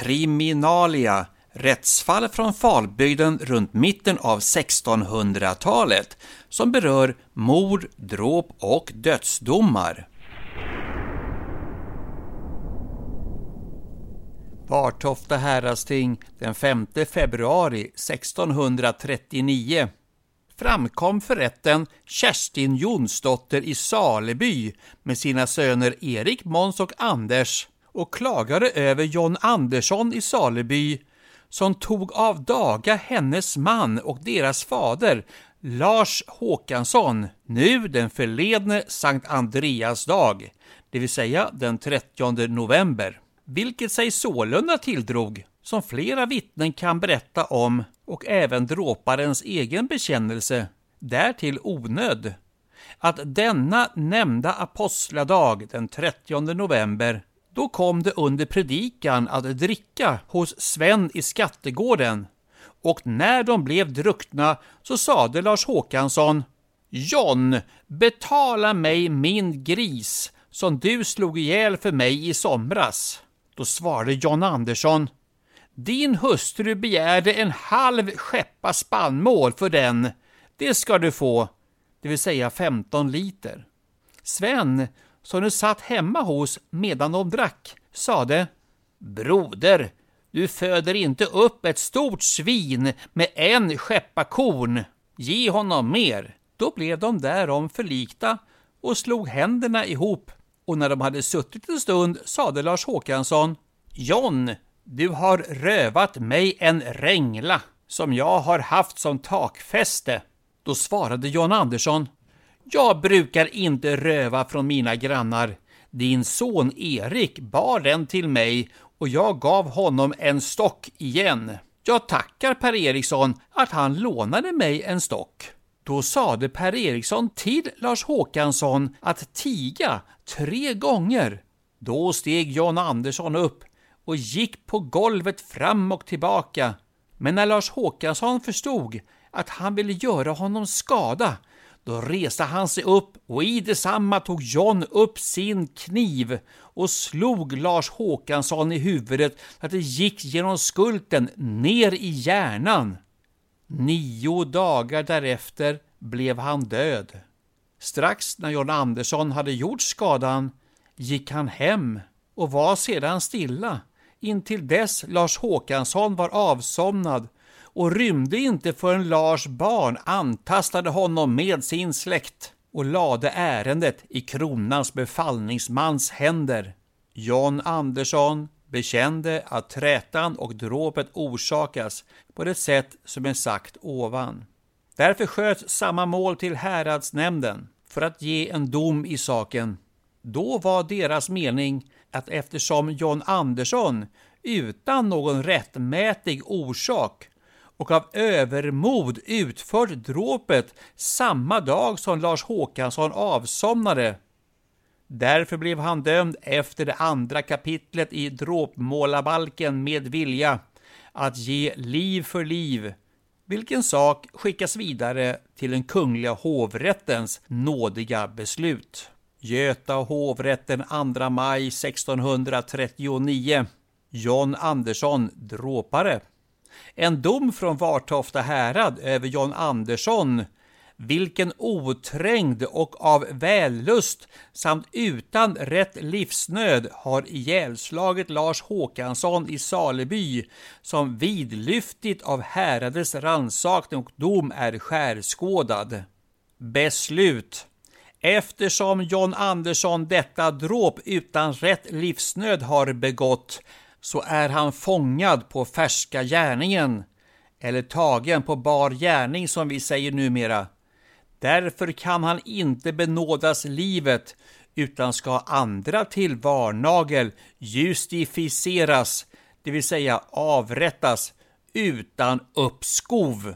Kriminalia Rättsfall från Falbygden runt mitten av 1600-talet som berör mord, dråp och dödsdomar. Vartofta häradsting den 5 februari 1639 framkom för rätten Kerstin Jonsdotter i Saleby med sina söner Erik, Måns och Anders och klagade över John Andersson i Saleby som tog av daga hennes man och deras fader Lars Håkansson, nu den förledne Sankt Andreas dag, det vill säga den 30 november, vilket sig sålunda tilldrog, som flera vittnen kan berätta om och även dråparens egen bekännelse, därtill onöd, att denna nämnda apostladag den 30 november då kom det under predikan att dricka hos Sven i skattegården och när de blev druckna så sade Lars Håkansson John, betala mig min gris som du slog ihjäl för mig i somras. Då svarade John Andersson Din hustru begärde en halv skeppa spannmål för den. Det ska du få, det vill säga 15 liter. Sven som de satt hemma hos medan de drack, sade Broder, du föder inte upp ett stort svin med en skeppa korn. Ge honom mer. Då blev de därom förlikta och slog händerna ihop och när de hade suttit en stund sade Lars Håkansson John, du har rövat mig en rängla som jag har haft som takfäste. Då svarade John Andersson jag brukar inte röva från mina grannar. Din son Erik bar den till mig och jag gav honom en stock igen. Jag tackar Per Eriksson att han lånade mig en stock. Då sade Per Eriksson till Lars Håkansson att tiga tre gånger. Då steg John Andersson upp och gick på golvet fram och tillbaka. Men när Lars Håkansson förstod att han ville göra honom skada då reste han sig upp och i detsamma tog John upp sin kniv och slog Lars Håkansson i huvudet så att det gick genom skulten ner i hjärnan. Nio dagar därefter blev han död. Strax när John Andersson hade gjort skadan gick han hem och var sedan stilla intill dess Lars Håkansson var avsomnad och rymde inte förrän Lars barn antastade honom med sin släkt och lade ärendet i kronans befallningsmans händer. John Andersson bekände att trätan och dråpet orsakas på det sätt som är sagt ovan. Därför sköts samma mål till häradsnämnden för att ge en dom i saken. Då var deras mening att eftersom John Andersson utan någon rättmätig orsak och av övermod utfört dråpet samma dag som Lars Håkansson avsomnade. Därför blev han dömd efter det andra kapitlet i dråpmålabalken med vilja att ge liv för liv, vilken sak skickas vidare till den kungliga hovrättens nådiga beslut. Göta hovrätten 2 maj 1639 John Andersson, dråpare en dom från Vartofta härad över John Andersson, vilken oträngd och av vällust samt utan rätt livsnöd har ihjälslagit Lars Håkansson i Saleby, som vidlyftigt av häradets rannsakning och dom är skärskådad. Beslut Eftersom John Andersson detta dråp utan rätt livsnöd har begått så är han fångad på färska gärningen, eller tagen på bar gärning som vi säger numera. Därför kan han inte benådas livet, utan ska andra till varnagel justificeras, det vill säga avrättas, utan uppskov.